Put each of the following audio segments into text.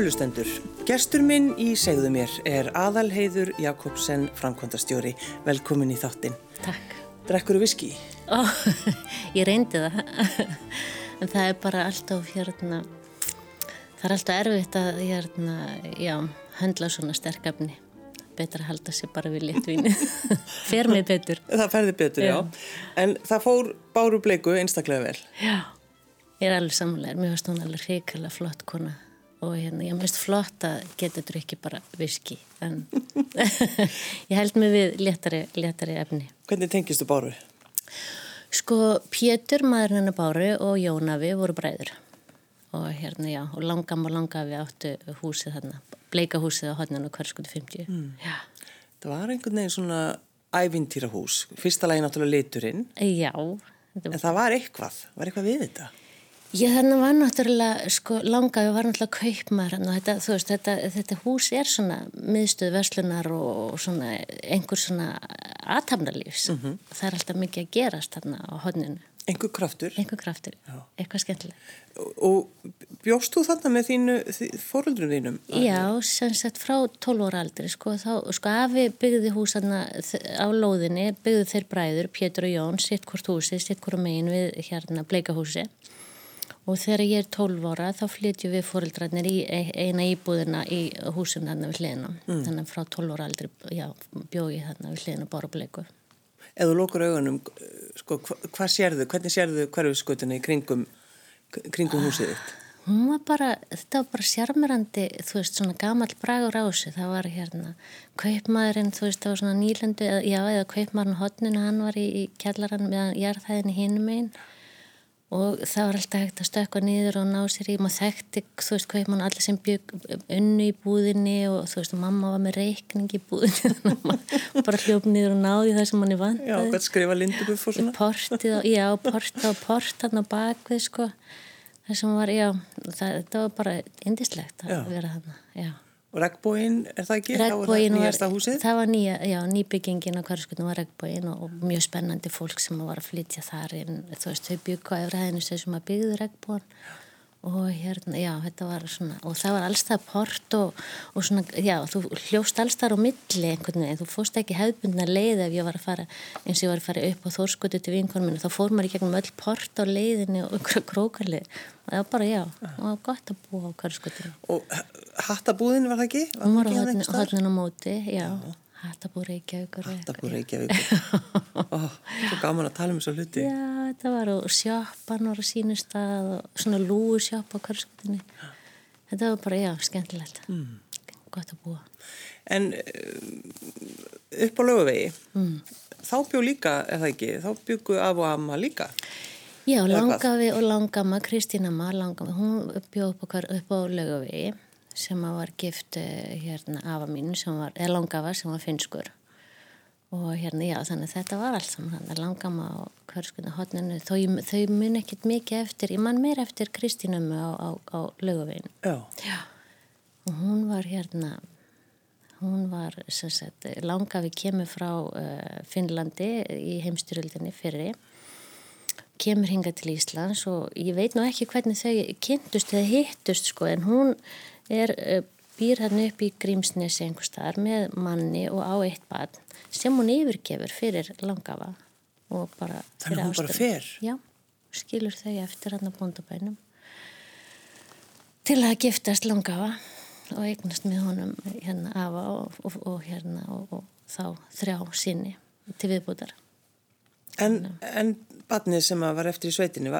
Kærulustendur, gestur minn í segðu mér er Aðalheiður Jakobsen, framkvæmdastjóri. Velkomin í þáttinn. Takk. Drekkur þú viski? Ó, ég reyndi það. en það er bara alltaf hérna, það er alltaf erfitt að hérna, já, höndla svona sterkafni. Betra að halda sér bara við léttvíni. Fer mig betur. Það ferði betur, já. já. En það fór báru bleiku einstaklega vel. Já, ég er alveg samanlega. Mér finnst hún alveg hrikalega flott kona og hérna, ég finnst flott að geta drukki bara viski en ég held mig við léttari, léttari efni. Hvernig tengistu Báru? Sko, Pétur, maður hennar Báru og Jónavi voru bræður og hérna, já, og langam og langafi áttu húsið þarna, bleika húsið á hodninu hverskutu 50. Mm. Það var einhvern veginn svona ævintýrahús, fyrsta lagi náttúrulega liturinn. Já. En það var eitthvað, var eitthvað við þetta? Já þannig var náttúrulega, sko langaði var náttúrulega kaupmar og þetta, veist, þetta, þetta hús er svona miðstöð verslunar og svona einhver svona aðtamnalífs. Mm -hmm. Það er alltaf mikið að gerast þarna á hodninu. Einhver kraftur? Einhver kraftur, Já. eitthvað skemmtilega. Og, og bjóst þú þarna með þínu fóröldrum þínum? Já, sem sagt frá 12 óra aldri, sko, þá, sko afi byggði hús þarna á lóðinni, byggði þeir bræður, Pétur og Jón, sitt hvort húsi, sitt hvort megin við hérna bleikahúsi og þegar ég er 12 ára þá flytjum við fóreldrarnir í e- eina íbúðina í húsum þarna við hliðina mm. þannig að frá 12 ára aldrei já, bjóð ég þarna við hliðina bara bleiku Ef þú lókur augunum sko, hvað sérðu, hvernig sérðu hverjusskutuna í kringum, kringum húsið þitt? Hún var bara, þetta var bara sjarmirandi, þú veist, svona gamal bragur ási, það var hérna kaupmaðurinn, þú veist, það var svona nýlandu, já, eða kaupmaðurinn hodninu, hann var í, í kjallarann meðan ég er það inn í hinum einn og það var alltaf hægt að stökka niður og ná sér í. Maður þekkti, þú veist hvað mann allir sem bygg unnu í búðinni og þú veist, mamma var með reikning í búðinni. Og bara hljóf niður og náði það sem mann er vant Já, hvað skrifa lindubuff og svona Portið, já, portið og portan á bakvið, sko. Það sem var, já, það, það var bara indislegt að já. vera þarna, já Og regnbóin, er það ekki? Regnbóin var, það var nýja, já, nýbyggingin á hverjaskutum var regnbóin og, og mjög spennandi fólk sem var að flytja þar inn, þú veist, þau byggja á efraðinu sem að byggðu regnbóin og hérna, já, þetta var svona og það var alls það port og, og svona, já, þú hljóst alls þar á milli einhvern veginn, þú fóst ekki hefðbundna leið ef ég var að fara, eins og ég var að fara upp á þórskutu til vinkonuminu, þá fór maður í gegnum öll port á leiðinu og einhverja krókarlið og það var bara, já, það var gott að búa á hverskutinu. Og hattabúðin var það ekki? Hún var á hodninu á móti, já, já. Hattabú Reykjavíkur. Hattabú Reykjavíkur. Oh, Svo gaman að tala um þessu hluti. Já, þetta var og sjápan var á sínu stað og svona lúu sjápa á hverskutinni Þetta var bara, já, skemmtilegt. Mm. Gott að búa. En eh, upp á lögavegi mm. þá bjó líka, eða ekki þá byggu af og amma líka? Já, langafi og langama Kristína Ma, langama, hún bjó upp upp á lögavegi sem var gift eh, hérna afa mín sem var, eða langafa sem var finskur og hérna já þannig að þetta var allt saman hann langama og hverskuna hotninu þau, þau mun ekkert mikið eftir ég man meir eftir Kristínum á, á, á lögavegin og hún var hérna hún var sagt, langafi kemur frá uh, Finnlandi í heimstyrjöldinni fyrir kemur hinga til Íslands og ég veit nú ekki hvernig þau kynntust eða hittust sko en hún er, eh, býr hann upp í Grímsnesi einhver staðar með manni og á eitt bad sem hún yfirgefur fyrir langafa og bara. Þannig hún bara fer? Já, skilur þau eftir hann á bóndabænum til að giftast langafa og eignast með honum hérna afa og, og, og hérna og, og þá þrjá sinni til viðbútar. En, en badnið sem var eftir í sveitinu,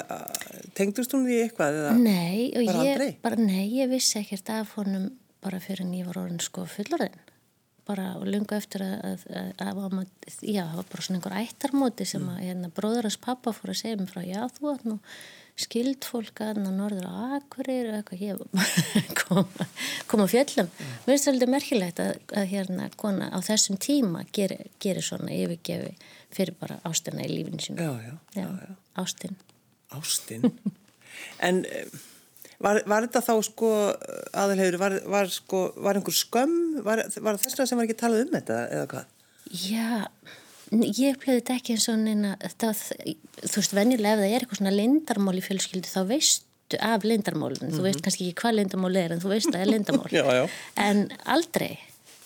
tengdust hún því eitthvað nei, bara ég? Bara, nei, ég vissi ekkert af honum bara fyrir en ég var orðin sko fullorðin. Bara og lunga eftir að, að, að, að já, það var bara svona einhver ættarmóti sem að hérna, bróðurars pappa fór að segja mér frá, já þú átt nú skild fólk að norður á Akkurir og eitthvað ég koma, koma fjöllum. Mm. mér finnst það alveg merkilegt að hérna kona á þessum tíma gerir, gerir svona yfirgefi fyrir bara ástina í lífinu já. Ástin. Ástin? En var, var þetta þá sko aðalhefur, var, var sko var einhver skömm, var, var þess að sem var ekki talað um þetta eða hvað? Já ég upplöði þetta ekki eins og neina þú veist, venjulega ef það er eitthvað svona lindarmál í fjölskyldu þá veist af lindarmálun, mm -hmm. þú veist mhm. kannski ekki hvað lindarmál er en þú veist að það er lindarmál já, já. en aldrei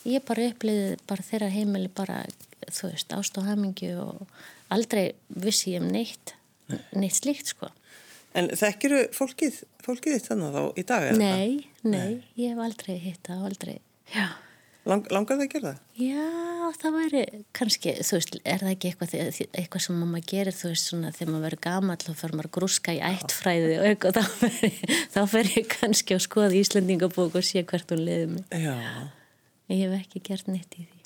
ég bara uppliði bara þeirra heimili bara þú veist ást og hamingju og aldrei vissi ég um neitt neitt slíkt sko En þekkiru fólkið, fólkið þannig þá í dag? Nei, nei, nei, ég hef aldrei hitt það, aldrei, já Lang, langar það að gera það? Já, það væri kannski, þú veist, er það ekki eitthvað, eitthvað sem maður gerir, þú veist, svona þegar maður verður gammal og fyrir maður grúska í ættfræði og eitthvað, þá fer, þá fer ég kannski að skoða Íslandingabók og sé hvert hún liði mig. Já. Ég hef ekki gert neitt í því.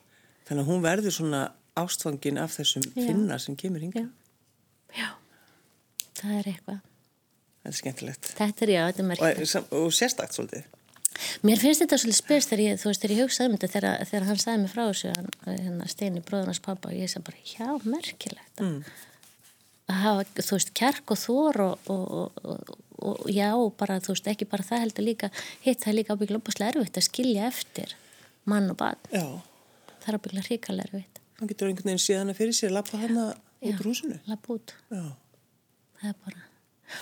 Þannig að hún verður svona ástfangin af þessum finna sem kemur hinga. Já. já, það er eitthvað. Það er skemmtilegt. Þetta er já, þetta er merkilegt. Og, og sérstakt svolítið. Mér finnst þetta svolítið spyrst þegar ég, þú veist, þegar ég hugsaði um þetta þegar, þegar hann sagði mig frá þessu hann, hérna, Steini, bróðunars pappa og ég sagði bara, já, merkilegt mm. að hafa, þú veist, kjark og þór og, og, og, og já, bara, þú veist, ekki bara það heldur líka hitt það líka ábygglega opaslega erfitt að skilja eftir mann og barn já. það er ábygglega ríkala erfitt Hann getur einhvern veginn síðan að fyrir sér lappa hana út úr húsinu Lappa út Já. Það er bara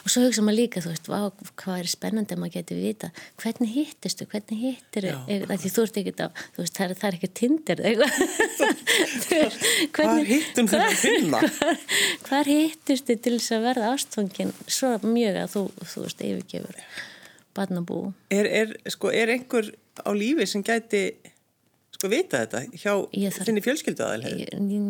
og svo hugsa maður líka, þú veist, vá, hvað er spennandi að maður geti vita, hvernig hittistu hvernig hittir því þú ert ekkert á, þú veist, það er, það er ekki tindir hvað hittum þú að finna? hvað hittistu til þess að verða ástfangin? Svo mjög að þú, þú veist, yfirgefur barnabú. Er, er, sko, er einhver á lífi sem gæti sko vita þetta hjá þinni fjölskyldu aðeins? Ég,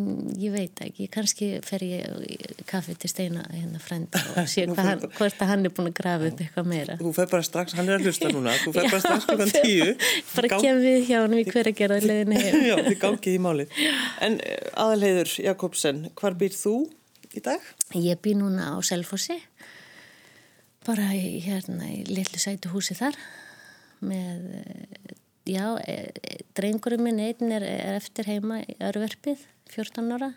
ég veit ekki, kannski fer ég kaffi til steina hérna frenda og sé hann, hvort að hann er búin að grafa upp eitthvað meira. Þú fer bara strax, hann er að hlusta núna, þú fer bara strax klukkan tíu. Bara Gá... kem við hjá hann við hver að gera leðinu heim. Já, þið gangið í málið. En eh, aðalheiður Jakobsen, hvar býr þú í dag? Ég býr núna á Selfossi, bara í, hérna í litlu sætu húsi þar með eh, já, e, e, drengurinn minn einn er, er eftir heima í örverfið, 14 ára.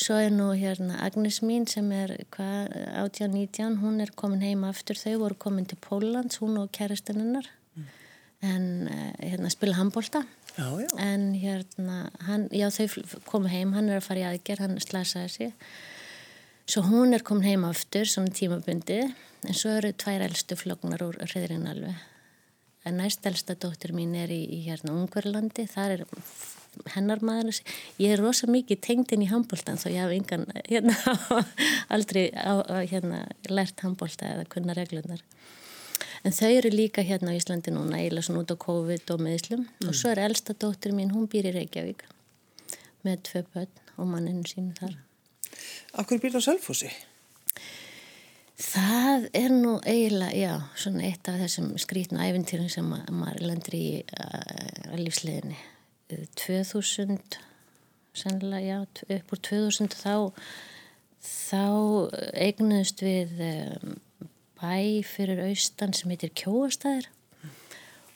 Svo er nú hérna Agnes mín sem er 18-19, hún er komin heima aftur. Þau voru komin til Pólans, hún og kærastininnar mm. en e, hérna spila handbólta en hérna hann, já þau komu heim, hann er að fara í aðgerð hann slasaði sig. Svo hún er komin heima aftur, svona tímabundi en svo eru tvær eldstu floknar úr hreðrin alveg en næstelsta dóttir mín er í, í hérna Ungverlandi, þar er hennar maður, ég er rosa mikið tengd inn í handbóltan þó ég haf engan hérna, aldrei á, hérna, lært handbólta eða kunna reglunar en þau eru líka hérna á Íslandi núna eiginlega svona út á COVID og meðslum mm. og svo er elsta dóttir mín, hún býr í Reykjavík með tvei börn og manninu sínum þar Akkur býr það á Selfossi? Það er nú eiginlega, já, svona eitt af þessum skrítnu æfintýrum sem maður lendur í uh, lífsliðinni. 2000, sennilega, já, upp úr 2000 þá, þá eignuðust við um, bæ fyrir austan sem heitir Kjóastæðir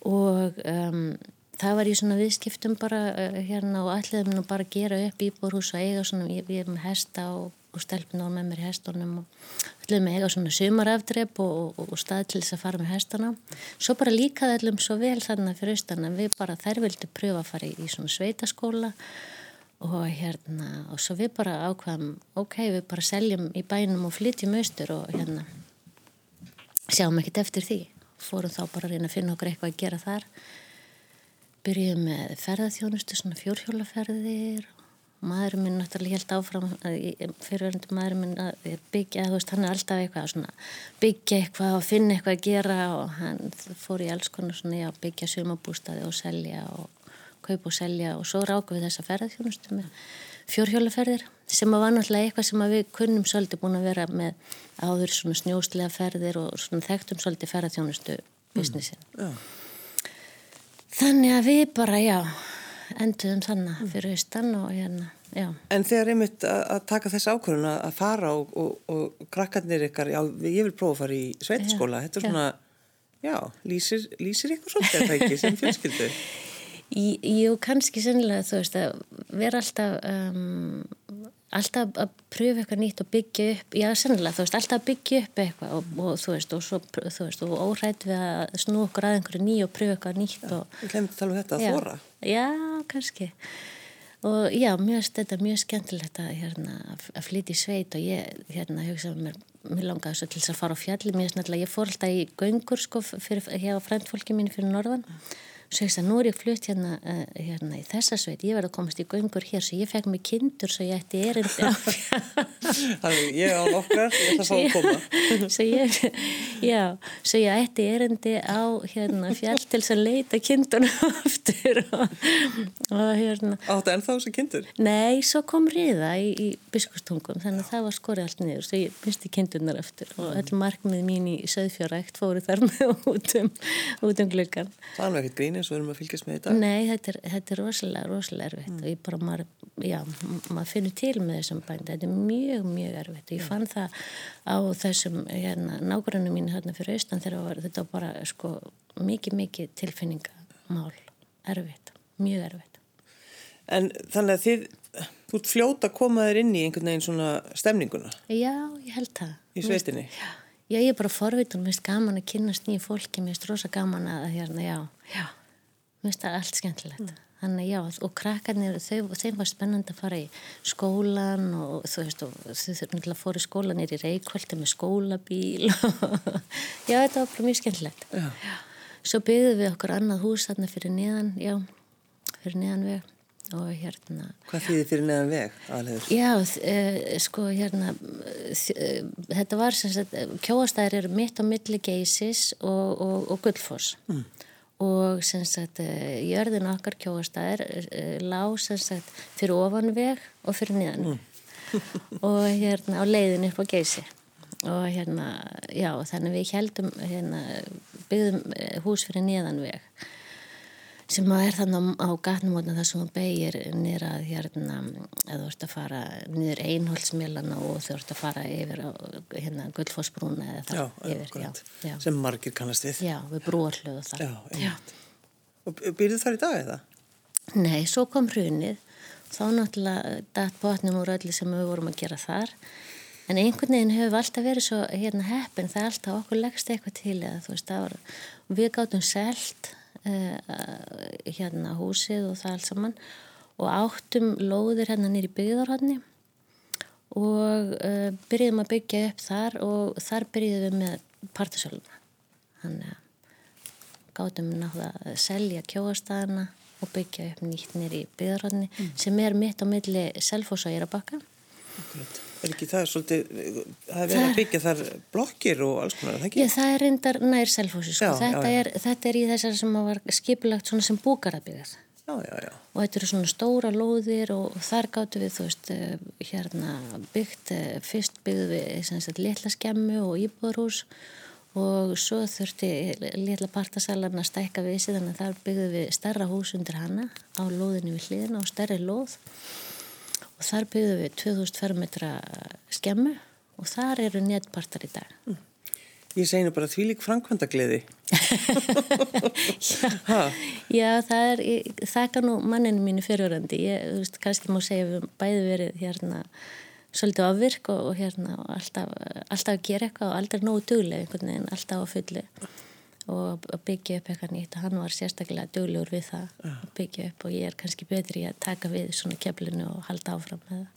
og um, það var í svona viðskiptum bara hérna og allir nú bara gera upp íbúrhús og eiga svona, við erum hesta og og stelpuna með mér í hestunum og ætlum með eiga svona sumarafdrepp og, og, og stað til þess að fara með hestana. Svo bara líkaði allum svo vel þannig fyrir austan að við bara þær vildi pröfa að fara í, í svona sveitaskóla og hérna og svo við bara ákvaðum ok, við bara seljum í bænum og flytjum austur og hérna sjáum ekkert eftir því. Fórum þá bara að reyna að finna okkur eitthvað að gera þar. Byrjuðum með ferðarþjónustu, svona fjórhjólaferðir maðurinn minn náttúrulega helt áfram fyrirverðandi maðurinn minn að byggja þú veist hann er alltaf eitthvað svona, byggja eitthvað og finna eitthvað að gera og hann fór í alls konar svona já, byggja sumabústaði og selja og kaupa og selja og svo ráku við þessa ferðarþjónustu með fjórhjólaferðir sem var náttúrulega eitthvað sem við kunnum svolítið búin að vera með áður svona snjóslega ferðir og svona þekktum svolítið ferðarþjónustu businessin. Mm, þannig að við bara já enduðum þannig fyrir austan og hérna, já. En þegar einmitt að taka þess ákvörðun að fara og, og, og krakkarnir ykkar, já, ég vil prófa að fara í sveitskóla, þetta er svona, já, lýsir, lýsir ykkur svolítið að það ekki sem fjölskyldu? Jú, kannski sennilega, þú veist, að vera alltaf... Um, alltaf að pröfa eitthvað nýtt og byggja upp já, sennilega, þú veist, alltaf að byggja upp eitthvað og, og þú veist, og svo, þú veist, og órætt við að snú okkur að einhverju ný og pröfa eitthvað nýtt og... Við glemum að tala um þetta að þóra. Já, kannski. og já, mjög, þetta er mjög skemmtilegt að, hérna, að flytja í sveit og ég hérna, hugsaði mér, mér langaði svo til þess að fara á fjalli mér snarlega, ég fór alltaf í göngur sko, fyrir, hjá frændfólki mín fyrir norðan svo ég sagði, nú er ég flutt hérna, uh, hérna í þessa sveit, ég verði að komast í göngur hér svo ég fekk mig kindur svo ég ætti erindi á Þannig ég á okkar, ég ætla að fá að koma. Svo ég, já, svo ég ætti erindi á hérna fjall til að leita kindunum aftur og, og hérna. Áttu ennþá þessu kindur? Nei, svo kom riða í, í biskustungum þannig að það var skorið allt niður svo ég misti kindunar aftur og öll markmið mín í söðfjórækt fóru þar með út um, út um nú ekkert grín eins og við erum að fylgjast með þetta Nei, þetta er, þetta er rosalega, rosalega erfitt mm. og ég bara, maður, já, maður finnur til með þessum bænd, þetta er mjög, mjög erfitt. Og ég fann það á þessum hérna, nákvæmlega mín hérna fyrir austan þegar þetta var bara, sko mikið, mikið tilfinningamál. Erfitt, mjög erfitt. En þannig að þið þú ert fljóta að koma þér inn í einhvern veginn svona stemninguna? Já, ég held það. Í sveitinni? Já, já ég er bara forvitun, mér finnst gaman að kynast nýju fólki, mér finnst rosa gaman að hérna, já, já mér finnst það allt skemmtilegt mm. þannig já, og krakkarnir þau, þeim var spennand að fara í skólan og þú veist, og þau þurfum að fóra í skólan er í reykvöldi með skólabíl já, þetta var bara mjög skemmtilegt já. Já. svo byggðum við okkur annað hús þarna fyrir neðan, já fyrir neðan veg og hérna Hvað þýðir fyrir neðan veg aðlegur? Já, uh, sko hérna uh, þetta var sem sagt kjóastæðir eru mitt á milli geysis og, og, og gullfoss mm og sem sagt eh, jörðin okkar kjóastæðir eh, lág sem sagt fyrir ofanveg og fyrir niðan mm. og hérna á leiðin upp á geysi. Og hérna já þannig við heldum hérna byggðum eh, hús fyrir niðanveg sem að er þannig á gatnumotna þar sem þú beigir nýra hérna, eða þú ert að fara nýður einholtsmélana og þú ert að fara yfir á hérna gullfossbrúna eða það já, yfir, já, já. sem margir kannast við. Já, við brúarlöðu þar. Og byrjuð þar í dag eða? Nei, svo kom hrunið. Þá náttúrulega dætt botnum úr öllu sem við vorum að gera þar. En einhvern veginn hefur alltaf verið svo hérna heppin, það er alltaf okkur leggst eitthvað til eða þú veist, það var við gáttum selt hérna húsið og það allt saman. Og áttum lóðir hérna nýri byggðarhóðni og uh, byrjuðum að byggja upp þar og þar byrjuðum við með partisöluna þannig að gáttum náttúrulega að selja kjóastæðana og byggja upp nýtt nýri byggðarhóðni mm. sem er mitt á milli Selfos og Írabakka Er ekki það svolítið, það er verið að byggja þar blokkir og alls konar, það ekki? Já, það er reyndar nær selfhósi, sko. Já, þetta, já, já. Er, þetta er í þessar sem var skipilagt svona sem búkarabíðar. Já, já, já. Og þetta eru svona stóra lóðir og þar gáttu við, þú veist, eh, hérna byggt, eh, fyrst byggðu við litla skemmu og íbúðarhús og svo þurfti litla partasalarna að stækka við sig þannig að þar byggðu við starra hús undir hana á lóðinu við hliðina og stærri lóð og þar byggðum við 2000 fermetra skemmu og þar eru netpartar í dag. Mm. Ég segi nú bara því lík framkvæmdagliði. já, já, það er, það kan nú manninu mínu fyrirörandi. Ég, þú veist, kannski má segja við bæði verið hérna svolítið afvirk og, og hérna alltaf, alltaf að gera eitthvað og aldrei nógu duglega einhvern veginn, alltaf á fulli og byggja upp eitthvað nýtt og hann var sérstaklega döglegur við það ja. að byggja upp og ég er kannski betri að taka við svona keflinu og halda áfram með það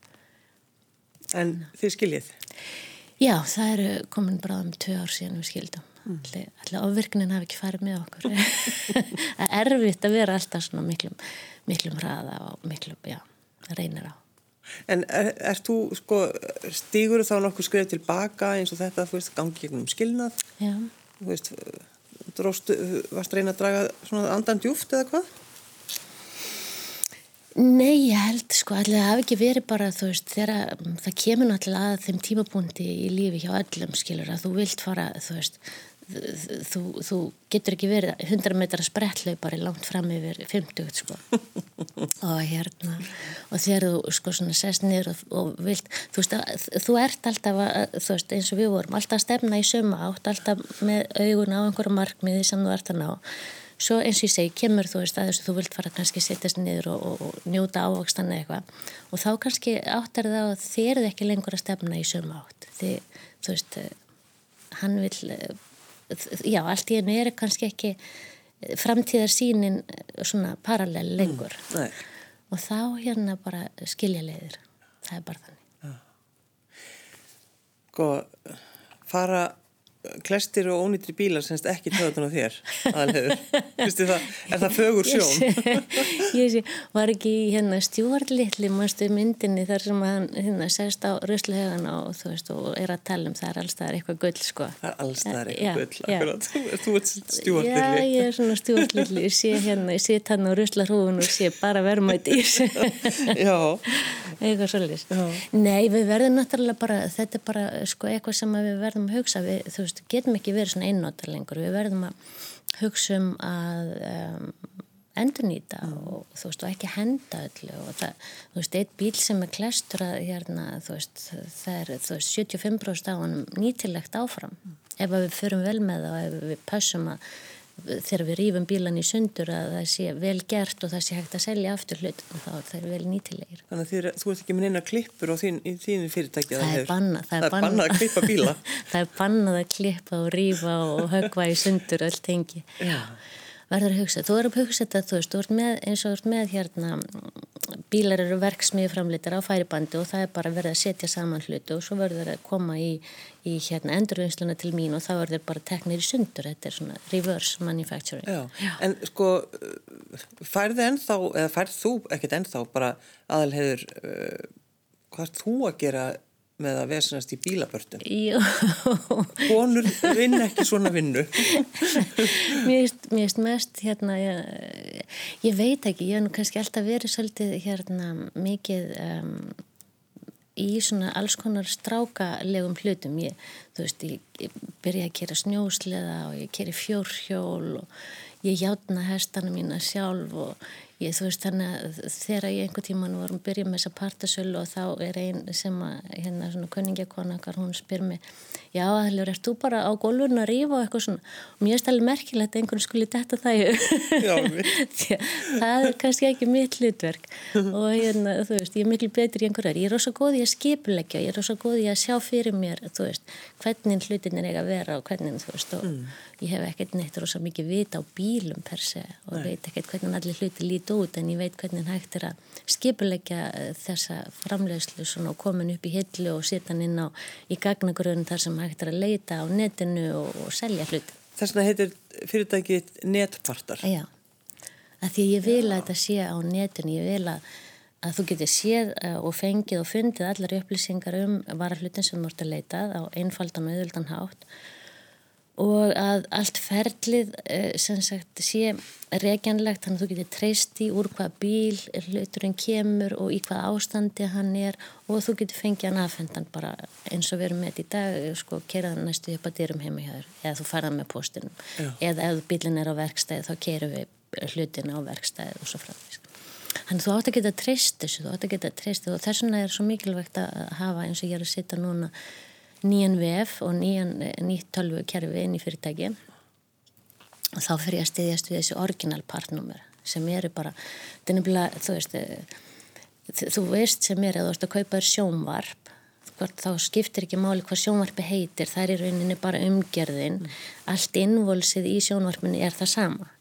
En þið skiljið? Já, það eru komin bara um tvö ár síðan við skildum mm. Alltaf ofvirknin hafi ekki farið með okkur Það er erfitt að vera alltaf svona miklum, miklum hraða og miklum, já, reynir á En er, er þú, sko, stýgur þá nokkuð skrið tilbaka eins og þetta, þú veist, gangi gegnum skilnað? Já Þú veist, dróstu, varst að reyna að draga svona andan djúft eða hvað? Nei, ég held sko allir hafi ekki verið bara þú veist þegar það kemur náttúrulega að þeim tímapunkti í lífi hjá öllum skilur að þú vilt fara þú veist þú, þú getur ekki verið 100 metra sprettlaupari langt fram yfir 50 sko. Og hérna og þegar þú sko svona sest niður og, og vilt, þú veist að þú ert alltaf að, þú veist eins og við vorum alltaf að stefna í söma átt, alltaf með augun á einhverju markmiði sem þú ert að ná. Svo eins og ég segi, kemur þú veist að þess að þú vilt fara kannski setjast niður og, og, og njóta ávokstanna eitthvað. Og þá kannski áttar það að þið eruð ekki lengur að stefna í söma átt. Því, þú veist, hann vil já, allt í einu er kannski ekki framtíðarsýnin svona parallel lengur. mm, og þá hérna bara skilja leiðir. Það er bara þannig. Sko, fara klestir og ónýttir bílar semst ekki töðan á þér aðalhegur, það, er það fögur sjón? ég sé, var ekki hérna stjórnlittli mannstu myndinni þar sem hann hérna sest á rösluhegan og þú veist og er að tala um það er allstaðar eitthvað gull sko. Það er allstaðar eitthvað gull, akkurat. Þú ert stjórnlittli já, ég er svona stjórnlittli ég sé hérna, ég sé hann á röslarhúfun og sé bara verðmæti já. Eitthvað svolítið nei, við verðum náttúrulega bara þetta er bara sko eitthvað sem við verðum að hugsa. Við, þú veist veist, getum ekki verið svona einnóta lengur, við verðum að hugsa um að um, endur nýta mm. og þú veist, og ekki henda öllu og það, þú veist, eitt bíl sem er klestur að hérna, þú veist, það er, þú veist, 75% á hann nýtilegt áfram, mm. ef við förum vel með það og ef við passum að þegar við rýfum bílan í sundur að það sé vel gert og það sé hægt að selja aftur hlut og þá er það vel nýtilegir. Þannig að þú ert ekki með neina klippur þín, í þínu fyrirtæki Það er bannað Það er bannað að klippa bíla. Það er bannað að klippa og rýfa og högva í sundur öll tengi. Já verður að hugsa, þú verður að hugsa þetta þú veist, þú ert með, eins og þú ert með hérna bílar eru verksmiði framleitar á færibandi og það er bara verið að setja saman hlutu og svo verður það að koma í, í hérna endurvinnsluna til mín og þá verður bara teknir í sundur, þetta er svona reverse manufacturing. Já, Já. en sko færði ennþá, eða færð þú ekkert ennþá bara aðalhegur uh, hvað er þú að gera með að vesenast í bílabörtum. Konur vinn ekki svona vinnu. Mér finnst mest hérna ég, ég veit ekki, ég hef nú kannski alltaf verið svolítið hérna mikið um, í svona alls konar strákalegum hlutum. Ég, þú veist, ég, ég byrja að kera snjósleða og ég keri fjórhjól og ég játna hestana mína sjálf og Ég, þú veist þannig að þegar ég einhver tíman vorum byrjað með þessa partasölu og þá er einn sem að hérna svona kunningjakonakar hún spyr mig já aðlur, ert þú bara á gólfurinn að rífa og eitthvað svona? Og mér er stæðilega merkilegt að einhvern skuli detta það það er kannski ekki mitt hlutverk. Og hérna þú veist ég er miklu betur í einhverjar, ég er ósað góð í að skipulegja ég er ósað góð í að sjá fyrir mér þú veist, hvernig hlutin er eiga að vera og hvernig þú veist og mm. ég hef ekkert neitt ósað mikið vita á bílum per se og Nei. veit ekkert hvernig allir hluti líti út en ég veit hvernig hægt er að skipulegja eh, þessa framleiðslu og komin upp í hillu og setja hann inn á í gagnagröðun þar sem hægt er að leita á netinu og, og selja hlut. Þess vegna heitir fyrirtækið netpartar. Já, að því ég vil að þetta sé á netinu, ég vil að, að þú getur séð eh, og fengið og fundið allar upplýsingar um varahlutin sem þú ert að leitað á einfaldan og auðvöldan hátt og að allt ferlið eh, sem sagt sé regjanlegt þannig að þú getur treyst í úr hvað bíl hluturinn kemur og í hvað ástandi hann er og þú getur fengið hann aðfendan bara eins og við erum með þetta í dag sko keraðan næstu upp að dyrum heima hjá þér eða þú farað með postinum Já. eða ef bílinn er á verkstæði þá kerum við hlutin á verkstæði og svo framvís Þannig þú átt að geta treyst þessu, þú átt að geta treyst og þess vegna er svo mikilvægt að hafa eins og ég er að sitja núna nýjan VF og nýjan, nýtt tölvu kerfi inn í fyrirtæki og þá fyrir ég að stiðjast við þessi orginal partnúmer sem eru bara, þetta er nefnilega, þú veist, eh, þú veist sem er að þú ert að kaupa þér sjónvarp hvort þá skiptir ekki máli hvað sjónvarpi heitir, það er í rauninni bara umgerðin, mm. allt innvolsið í sjónvarpinu er það sama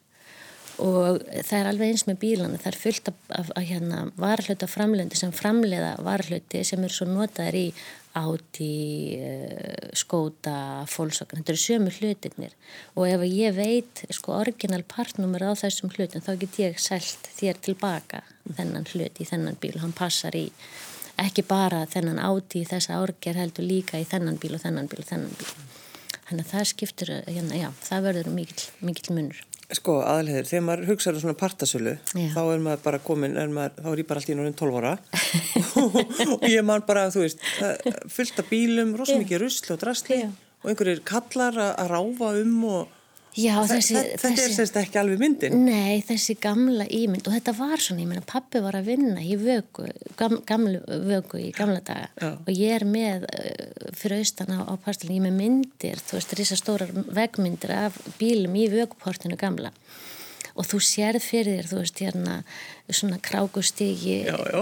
og það er alveg eins með bílana, það er fullt af, af, af hérna, varhluta framlendi sem framleiða varhluti sem eru svo notaður í áti, eh, skóta, fólksokkan, þetta eru sömu hlutinir og ef ég veit sko orginal partnumur á þessum hlutin þá get ég sælt þér tilbaka þennan hlut í þennan bíl. Og hann passar í ekki bara þennan áti í þessa orger heldur líka í þennan bíl og þennan bíl og þennan bíl. Þannig að það skiptur, hérna, já, það verður mikil, mikil munur Sko aðalhegur, þegar maður hugsaður um svona partasölu Já. þá er maður bara komin, er maður, þá er ég bara alltaf í núna 12 ára og ég man bara, þú veist, fullt af bílum, rosa mikið rusli og drasli Já. og einhverjir kallar að ráfa um og Já, þessi, þetta þessi, er sérst ekki alveg myndin? Nei, þessi gamla ímynd og þetta var svona, ég meina, pappi var að vinna í vöku, gam, gamlu vöku í gamla daga. Já. og ég er með uh, fyrir austan á, á parstalinn, ég er með myndir, þú veist, þessar stórar vegmyndir af bílum í vökuportinu gamla og þú sérð fyrir þér, þú veist, hérna svona krákustigi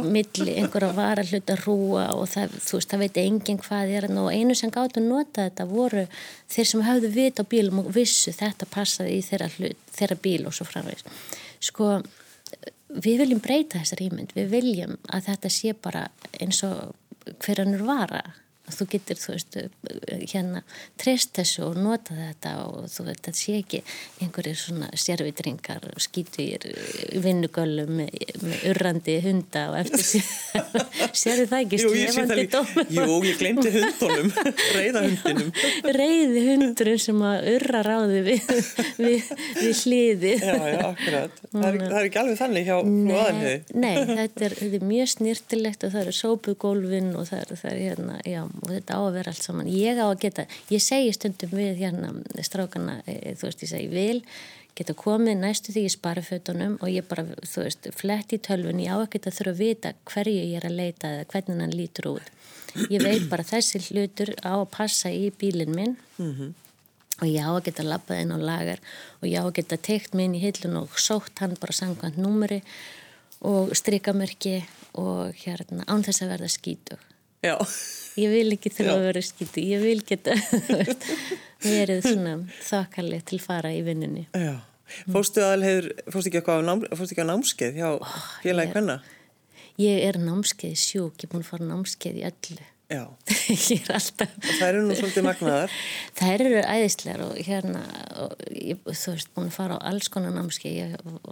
milli einhverja hlut að rúa og það, þú veist, það veit enginn hvað er og einu sem gáttu að nota þetta voru þeir sem hafðu vit á bílum og vissu þetta passaði í þeirra, hlut, þeirra bíl og svo framvegs sko við viljum breyta þessar ímynd, við viljum að þetta sé bara eins og hverjanur vara þú getur, þú veist, hérna treyst þessu og nota þetta og þú veit, þetta sé ekki einhverjir svona sérvitringar og skýtur vinnugöllum með, með urrandi hunda og eftir sér. Það ekki slefandi dómum Jú, ég glemdi hundunum. Reyðahundinum Reyði hundurinn sem að urra ráði við, við, við hliði Já, já, akkurat. Það er, það er ekki alveg þannig hjá Nei, nei þetta, er, þetta er mjög snirtilegt og það eru sópugólfin og það er, það er hérna, já og þetta á að vera allt saman. Ég á að geta, ég segi stundum við hérna strákana, e, þú veist ég segi vil geta komið næstu því í sparafötunum og ég bara, þú veist, flett í tölvun ég á að geta þurfa að vita hverju ég er að leita eða hvernig hann lítur út. Ég veit bara þessi hlutur á að passa í bílinn minn mm -hmm. og ég á að geta lappað inn á lagar og ég á að geta teikt minn í hillun og sótt hann bara sangkvæmt númeri og strikamerki og hérna án þess að verða skítug Já. Ég vil ekki þurfa að vera skýtu ég vil geta verið svona þakkarlega til fara í vinninni Já, fórstu aðalhegur fórstu ekki eitthvað á, nám, á námskeið hjá félagi hvenna? Ég er námskeið sjúk, ég er búin að fara námskeið í öllu Já. ég er alltaf og það eru nú svolítið magnaðar. Það eru æðislegar og hérna og ég, þú veist, búin að fara á alls konar námski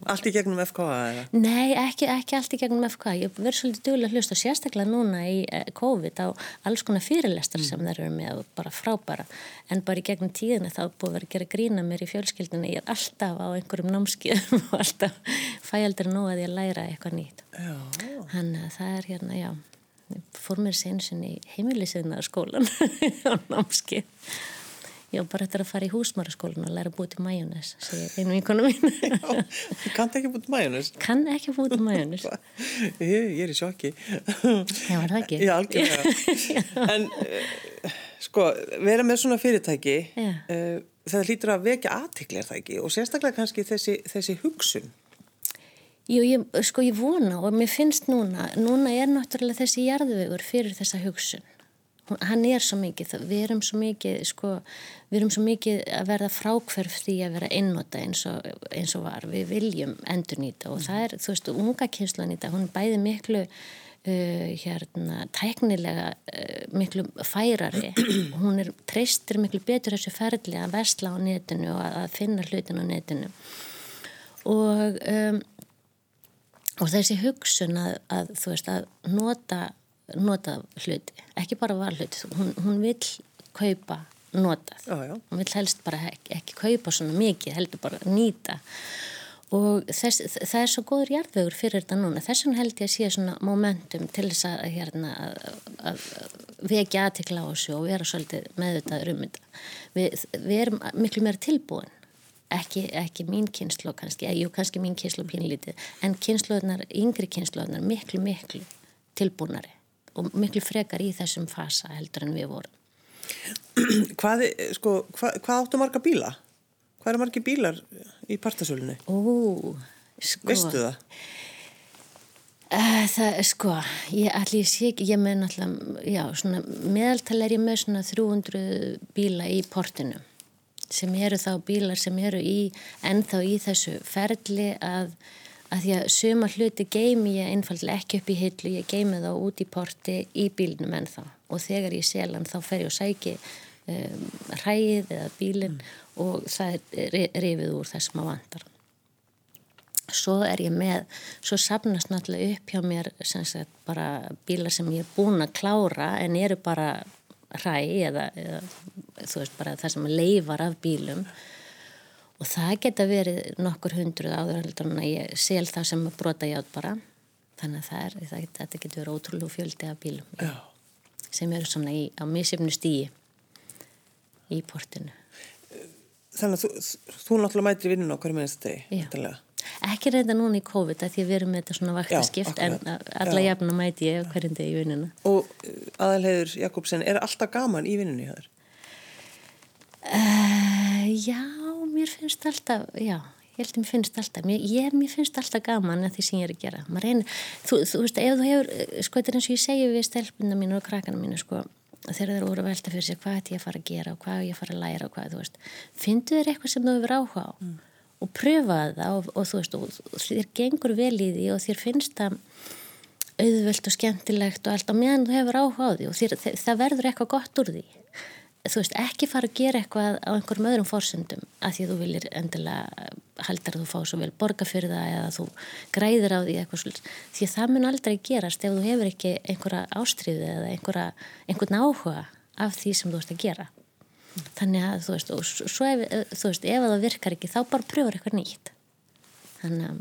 Allt í gegnum FK eða? Nei, ekki, ekki allt í gegnum FK ég verður svolítið duglega að hlusta sérstaklega núna í eh, COVID á alls konar fyrirlestar mm. sem þeir eru með og bara frábæra en bara í gegnum tíðina þá búið að vera að gera grína mér í fjölskyldinu ég er alltaf á einhverjum námski og alltaf fæaldur nú að ég læra eitthvað nýtt. Þannig að það er hérna, já fór mér sensin í heimilisina skólan á námski ég var bara eftir að fara í húsmaraskólan og læra að búið til majónes einu vinkonu mín. Kann ekki búið til majónes? Kann ekki búið til majónes. Ég, ég er í sjokki. Já, var það ekki? Já, algjörlega. En uh, sko, vera með svona fyrirtæki uh, það hlýtur að vekja aðtikli er það ekki? Og sérstaklega kannski þessi, þessi hugsun Jú, ég, sko ég vona og mér finnst núna, núna er náttúrulega þessi jarðvegur fyrir þessa hugsun. Hann er svo mikið, við erum svo mikið, sko, við erum svo mikið að verða frákverf því að vera einnota eins og, eins og var. Við viljum endur nýta og það er, þú veist, unga kynslan í dag, hún bæði miklu, uh, hérna, tæknilega uh, miklu færari. Hún er, treystir miklu betur þessu ferli að vesla á netinu og að finna hlutin á netinu. Og... Um, og þessi hugsun að, að þú veist að nota, nota hluti, ekki bara var hluti hún, hún vil kaupa notað, já, já. hún vil helst bara ekki, ekki kaupa svona mikið, heldur bara nýta. Og þess, það er svo góður jarðvegur fyrir þetta núna. Þess vegna held ég að sé svona momentum til þess að, hérna, að, að vekja aðtikla á þessu og vera svolítið með þetta um þetta. Við, við erum miklu meira tilbúin ekki, ekki mín kynslu kannski, jú kannski mín kynslu pínlítið, en kynsluðnar, yngri kynsluðnar miklu miklu tilbúnari og miklu frekar í þessum fasa heldur en við vorum Hvað, sko, hvað, hvað áttu marga bíla? Hvað eru margi bílar í partasölunni? Ó, sko Veistu það? Uh, það, sko, ég allir sé ekki, ég með náttúrulega, já, svona meðaltal er ég með svona 300 bíla í portinu sem eru þá bílar sem eru í ennþá í þessu ferli að, að því að suma hluti geimi ég einfallega ekki upp í hillu, ég geimi þá út í porti í bílnum ennþá og þegar ég selan þá fer ég og sæki um, ræðið eða bílinn mm. og það er rifið úr þess maður vantar. Svo er ég með, svo sapnast náttúrulega upp hjá mér sem sagt bara bílar sem ég er búin að klára en eru bara ræ eða, eða þú veist bara það sem leifar af bílum. Og það geta verið nokkur hundruð áður en að ég sel það sem brota játt bara. Þannig að það er, það, þetta getur verið ótrúlega fjöldi af bílum Já. sem eru svona í, á misjöfnu stíi í portinu. Þannig að þú, þú náttúrulega mætir í vinnun á hverju minnst degi Ekki reynda núna í COVID að því að við erum með þetta svona vaktaskipt en alla jafna mæti ég hverjum degi í vinnuna. Og aðalhegur Jakobsen, er alltaf gaman í vinnunni hér? Uh, já, mér finnst alltaf, já, ég held að mér finnst alltaf, mér, ég, mér finnst alltaf gaman að því sem ég er að gera. Reynir, þú, þú veist, ef þú hefur, sko, þetta er eins og ég segi við stelpunna mínu og krakkana mínu, sko, þegar þeir eru úr að velta fyrir sig hvað er ég að fara að gera og hvað er ég að fara að læra og hvað, þú veist, fyndu þér eitthvað sem þú hefur áhuga á mm. og pröfa það og, og þú veist og þér gengur vel í því og þér finnst það auðvöld og skemmtilegt og allt á meðan þú hefur áhuga á því og þér, það verður eitthvað gott úr því þú veist, ekki fara að gera eitthvað á einhverjum öðrum fórsöndum að því að þú viljir endilega haldar að þú fá svo vel borga fyrir það eða þú græðir á því eitthvað svolítið því að það mun aldrei gerast ef þú hefur ekki einhverja ástriði eða einhverja, einhvern áhuga af því sem þú ert að gera. Þannig að þú veist, og svo ef, þú veist, ef það virkar ekki þá bara pröfur eitthvað nýtt. Þannig að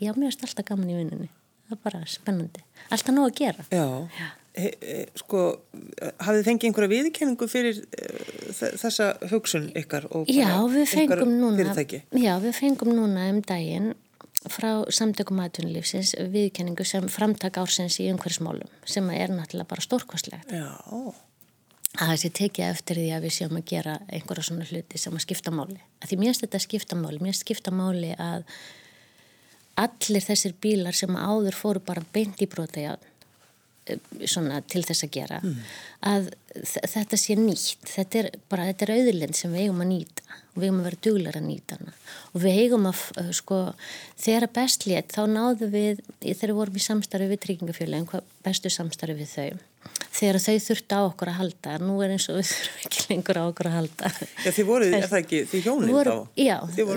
já, mér finnst alltaf gaman í vinnunni. Það er bara spennandi, alltaf nóg að gera. Já, já he, he, sko, hafið þið fengið einhverja viðkenningu fyrir uh, þessa hugsun ykkar og já, núna, fyrirtæki? Já, við fengum núna um daginn frá samtökum aðtunlífsins viðkenningu sem framtak ársins í umhverfsmálum sem er náttúrulega bara stórkostlegt. Já. Að þessi tekja eftir því að við séum að gera einhverja svona hluti sem að skipta máli. Að því mér finnst þetta skipta máli, mér finnst skipta máli að allir þessir bílar sem áður fóru bara beint í brota í átn svona til þess að gera mm. að þetta sé nýtt. Þetta er bara, þetta er auðlind sem við eigum að nýta. Og við eigum að vera duglar að nýta hana. Og við eigum að, sko þegar bestlétt, þá náðu við þegar við vorum í samstarfi við tryggingafjölu bestu samstarfi við þau. Þegar þau þurfti á okkur að halda nú er eins og við þurfum ekki lengur á okkur að halda. Já, þið voruð, er það ekki, þið hjónið voru, þá? Já,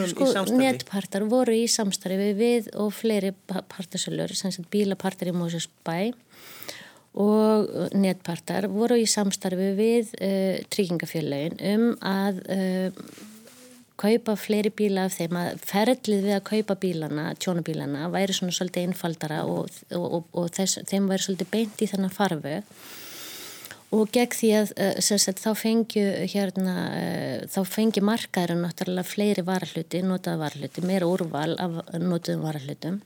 sko, netpartar voru í samstarfi við og fleiri partasölur, bílapartar í Mósus bæ og netpartar voru í samstarfi við uh, tryggingafélagin um að uh, kaupa fleiri bíla af þeim að ferðlið við að kaupa bílana, tjónabílana væri svona svolítið einfaldara og, og, og, og þess, þeim væri svolítið beint í þennan farfu og gegn því að uh, sagt, þá fengju hérna, þá fengju markaður náttúrulega fleiri varahluti, notaða varahluti, meira úrval af notuðum varahlutum.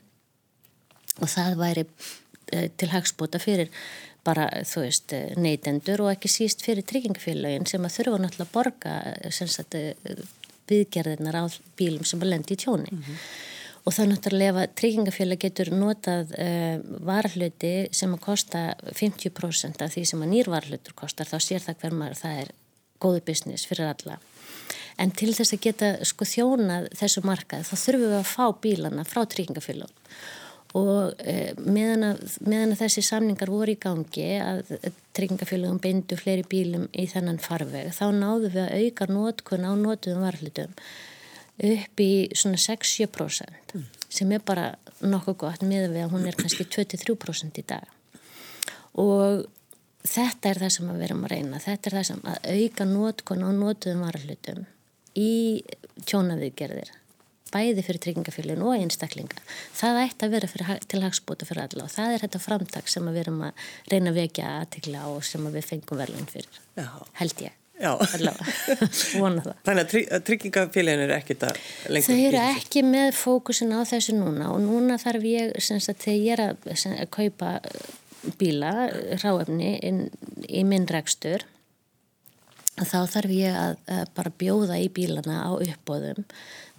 Og það væri Eh, til hagspóta fyrir bara þú veist eh, neytendur og ekki síst fyrir tryggingafélagin sem að þurfa náttúrulega að borga eh, sagt, viðgerðirnar á bílum sem að lendi í tjóni. Mm -hmm. og það náttúrulega ef tryggingafélag getur notað uh, varhluti sem að kosta 50% af því sem að nýrvarhlutur kostar þá sér það hver maður það er góðu business fyrir alla. En til þess að geta sko þjónað þessu markað þá þurfum við að fá bílana frá tryggingafélag og e, meðan, að, meðan að þessi samningar voru í gangi að tryggingafélagum beindu fleiri bílum í þennan farveg þá náðu við að auka nótkun á nótuðum varhlutum upp í svona 6-7% mm. sem er bara nokkuð gott með að hún er kannski 23% í dag og þetta er það sem við erum að reyna þetta er það sem að auka nótkun á nótuðum varhlutum í tjónaðiðgerðir bæði fyrir tryggingafélagin og einstaklinga. Það ætti að vera fyrir, til hagsbúta fyrir alla og það er þetta framtak sem við erum að reyna að vekja aðtikla og sem við fengum verðin fyrir Já. held ég. Þannig að tryggingafélagin er ekkit að lengja Þau eru ekki með fókusin á þessu núna og núna þarf ég senst, þegar ég er að, að kaupa bíla, ráefni í minn rekstur þá þarf ég að, að bara bjóða í bílana á uppbóðum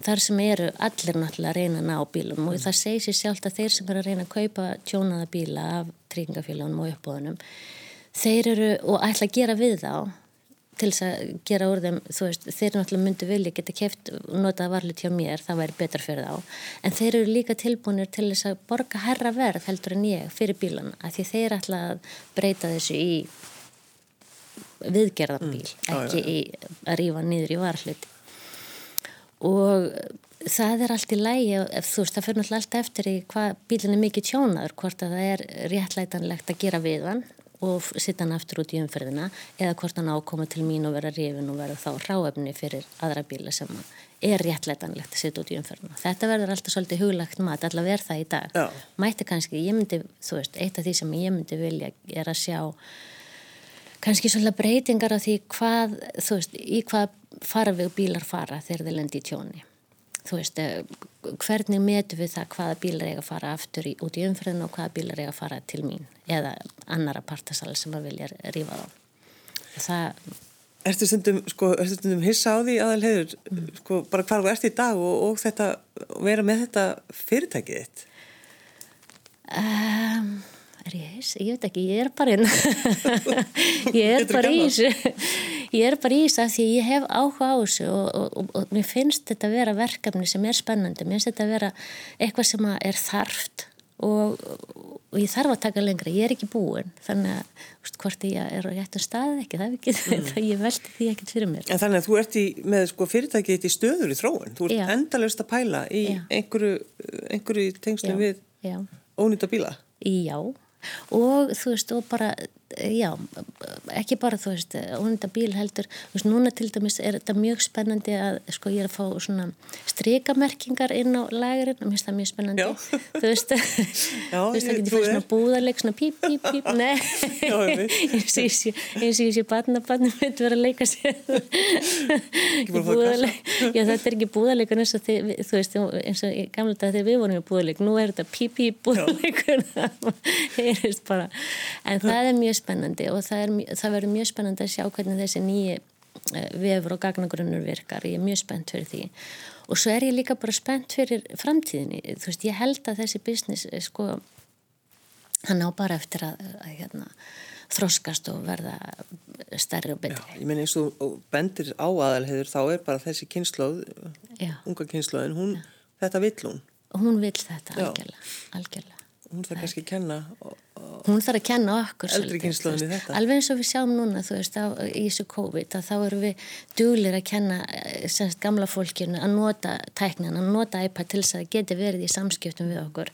þar sem eru allir náttúrulega að reyna að ná bílum og það segir sér sjálft að þeir sem eru að reyna að kaupa tjónaða bíla af tryggingafélagunum og uppbóðunum þeir eru og ætla að gera við þá til þess að gera úr þeim veist, þeir náttúrulega myndu vilja geta keft notaða varlit hjá mér, það væri betra fyrir þá. En þeir eru líka tilbúinir til þess að borga herra verð heldur en ég fyrir bílana, af því þeir ætla að breyta þessu í viðgerðarbíl, mm, ekki í að rýfa niður í varhluti og það er allt í lægi ef þú veist það fyrir náttúrulega allt eftir í hvað bílinn er mikið tjónaður hvort að það er réttlætanlegt að gera við hann og sitta hann aftur út í umferðina eða hvort hann ákoma til mín og vera rifin og vera þá ráefni fyrir aðra bíla sem er réttlætanlegt að sitta út í umferðina. Þetta verður alltaf svolítið huglagt mat allavega er það í dag. Já. mætti kannski, ég myndi, þú veist, eitt af því sem ég myndi vilja er að sjá kannski svolítið breytingar af því hvað, þú veist, í hvað farveg bílar fara þegar þeir lendi í tjóni. Þú veist, eh, hvernig metu við það hvaða bílar eiga að fara aftur í, út í umfriðinu og hvaða bílar eiga að fara til mín eða annara partasal sem að vilja rífa þá. Það... Erstu stundum, sko, erstu stundum hissa á því aðalhegur, mm. sko, bara hvað þú ert í dag og, og þetta, vera með þetta fyrirtækið þitt? Um, ég heis? Ég veit ekki, ég er bara inn ég er bara í þessu ég er bara í þess að því ég hef áhuga á þessu og, og, og, og mér finnst þetta að vera verkefni sem er spennandi, mér finnst þetta að vera eitthvað sem er þarft og ég þarf að taka lengra, ég er ekki búin þannig að veist, hvort ég er á réttum stað ekki, það er ekki mm. ég veldi því ekkert fyrir mér. En þannig að þú ert í, með sko, fyrirtækið þetta í stöður í þróun þú ert Já. endalust að pæla í Já. einhverju, einhverju tengslu við ónýta bíla. Já og þú veist og bara já, ekki bara þú veist ónunda bíl heldur, þú veist núna til dæmis er þetta mjög spennandi að sko ég er að fá svona strikamerkingar inn á lægurinn og mér finnst það mjög spennandi já. þú veist, já, þú veist það getur fyrir svona búðarleik, svona píp, píp, píp nei, eins og ég sé barnabarnum mitt verið að leika sér. Búðarleik. Já þetta er ekki búðarleikun eins og þið, þú veist, eins og gamla dag þegar við vorum í búðarleik, nú er þetta píp, píp bara. En það er mjög spennandi og það, það verður mjög spennandi að sjá hvernig þessi nýji eh, vefur og gagnagrunnur virkar. Ég er mjög spennt fyrir því. Og svo er ég líka bara spennt fyrir framtíðinni. Þú veist, ég held að þessi business eh, sko, hann á bara eftir að, að hérna, þroskast og verða stærri og betri. Já, ég menn eins og bendir á aðalhegur þá er bara þessi kynnslóð, unga kynnslóðin hún, Já. þetta vill hún. Hún vill þetta, algjörlega, algjörlega hún þarf kannski að kenna hún þarf að kenna okkur þetta. Alveg eins og við sjáum núna veist á, í þessu COVID þá erum við duglir að kenna eh, semst gamla fólkinu að nota tæknan, að nota iPad til þess að geti verið í samskiptum við okkur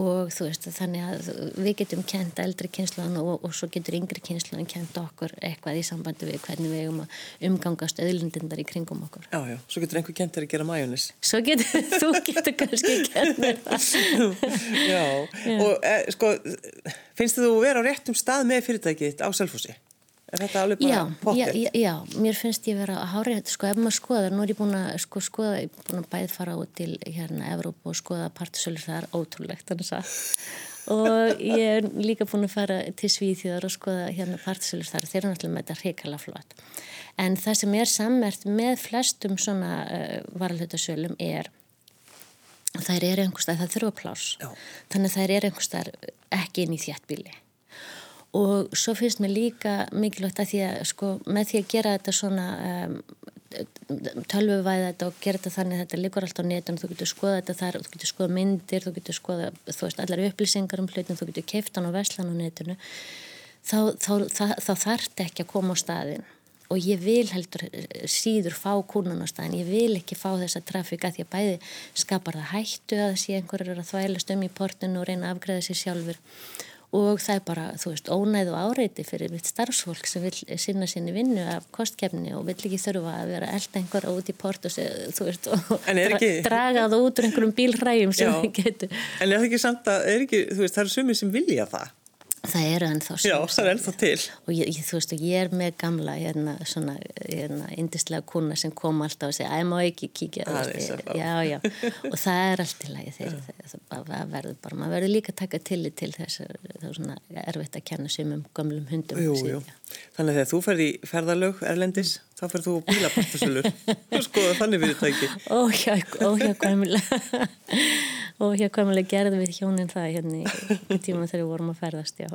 og þú veist þannig að við getum kent eldri kynsluðan og, og svo getur yngri kynsluðan kent okkur eitthvað í sambandi við hvernig við eigum að umgangast öðlindindar í kringum okkur Já, já, svo getur einhver kent þér að gera majónis Svo getur, þú getur kannski kent það Já, já. og e, sko finnst þú að vera á réttum stað með fyrirtækið á Selfossi? Er þetta alveg bara pottir? Já, já, mér finnst ég vera að hári þetta, sko, ef maður skoðar, nú er ég búin að sko, skoða, ég er búin að bæð fara út til hérna Evróp og skoða partisölur, það er ótrúlegt, þannig að og ég er líka búin að fara til Svíþjóðar og skoða hérna partisölur þar, þeir eru náttúrulega með þetta hrikala flott. En það sem er sammert með flestum svona uh, varalhutasölum er þær eru einhverstað, það þurfa plás þannig að þær eru einhverstað ekki inn í þjættbíli og svo finnst mér líka mikilvægt að því að sko með því að gera þetta svona um, tölvuvæða þetta og gera þetta þannig að þetta likur alltaf á netun, þú getur skoða þetta þar þú getur skoða myndir, þú getur skoða þú veist allar upplýsingar um hlutin, þú getur keiftan og veslan á netunu þá, þá, þá, þá þarf ekki að koma á staðin og ég vil heldur síður fá kúnun á staðin, ég vil ekki fá þessa trafíka því að bæði skapar það hættu að sé einhverjur að þvælast um í portun og reyna að afgreða sér sjálfur og það er bara, þú veist, ónæð og áreiti fyrir mitt starfsfólk sem vil sinna sinni vinnu af kostkefni og vill ekki þurfa að vera elda einhver út í port og þú veist, og ekki... draga það út úr einhverjum bílræjum sem við getum. En er það ekki samt að, er ekki, þú veist, það eru sumið sem vilja það? Það eru ennþá Já, það er ennþá til. Og ég, þú veist, ég er með gamla hérna, svona, hérna, indislega kuna sem kom alltaf og segja, að ég má ekki kíkja? Veist, já, já, og það er allt í lagi þegar það verður bara maður verður líka að taka tillit til þess það er svona erfitt að kenna sem um gamlum hundum jú, jú. Þannig að þegar þú ferði í ferðalög erlendis þá ferð þú bílapartasölur og skoða þannig fyrirtæki. Óhjá, óhjá, hverjulega og hér komulega gerðum við hjónin það hérna í tíma þegar við vorum að ferðast já.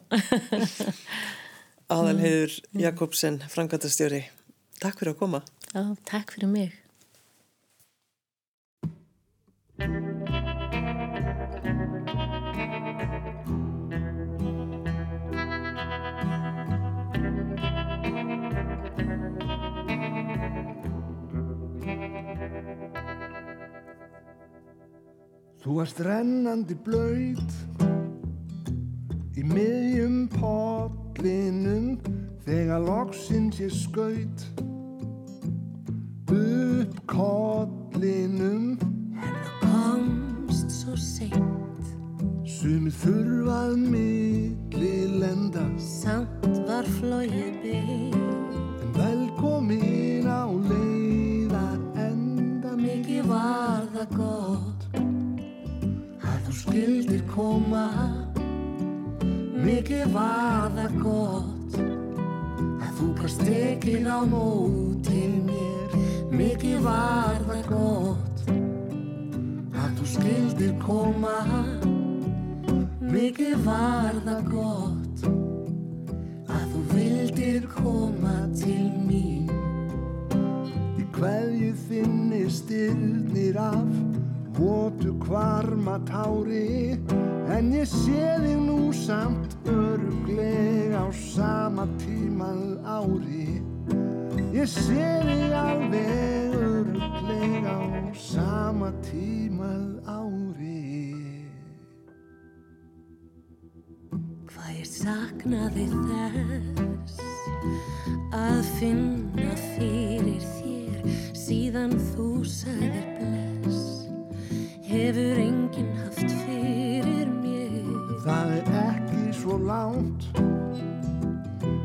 Aðalheiður Jakobsen frangatastjóri, takk fyrir að koma. Já, takk fyrir mig Þú varst rennandi blöyt í miðjum potlinum þegar loksins ég skaut upp kollinum. En þú komst svo seint. Sumið þurfað milli lenda. Samt var flóið bygg En velkomin á leiðar enda Mikið var það gott þú skildir koma. Mikið var það gott. Að þú gast tekið á mótið mér. Mikið var það gott. Að þú skildir koma. Mikið var það gott. Að þú vildir koma til mín. Í hverju þinni styrnir af votu kvarma tári en ég sé þig nú samt öruglega á sama tímað ári. Ég sé þig alveg öruglega á sama tímað ári. Hvað ég saknaði þess að finna fyrir þér síðan þú sagðir hefur enginn haft fyrir mér. Það er ekki svo lánt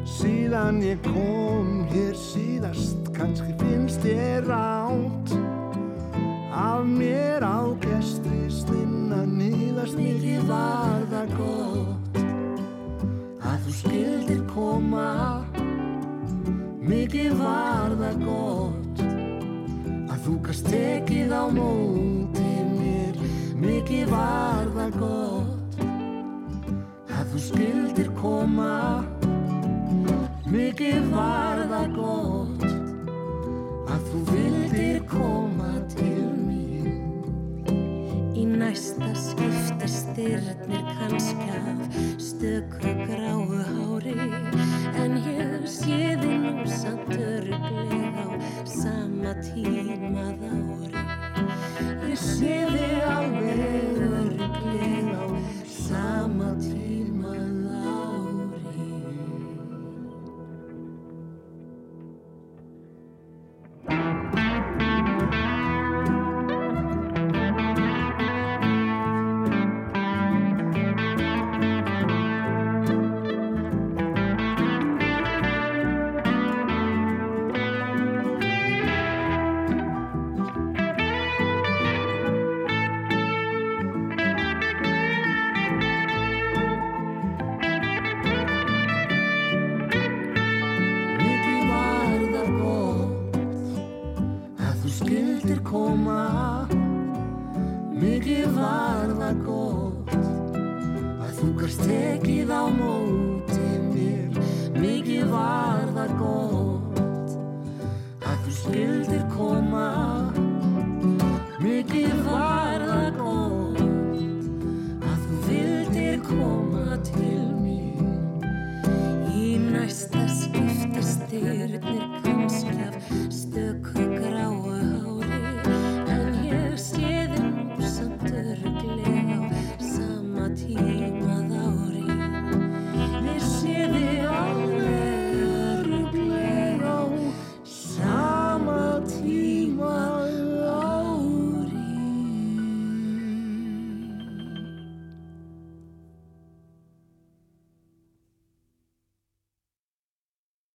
síðan ég kom hér síðast. Kannski finnst ég ránt af mér á gestri stinna nýðast mikið var það gott að þú skildir koma. Mikið var það gott að þú gast tekið á mér mikið var það gott að þú skildir koma mikið var það gott að þú vildir koma til mín Í næsta skipti styrnir kannski af stöku gráu hári en ég sé þið nú samt öruglega á sama tímað ári. Ég sé þig alveg öruglega á sama tímað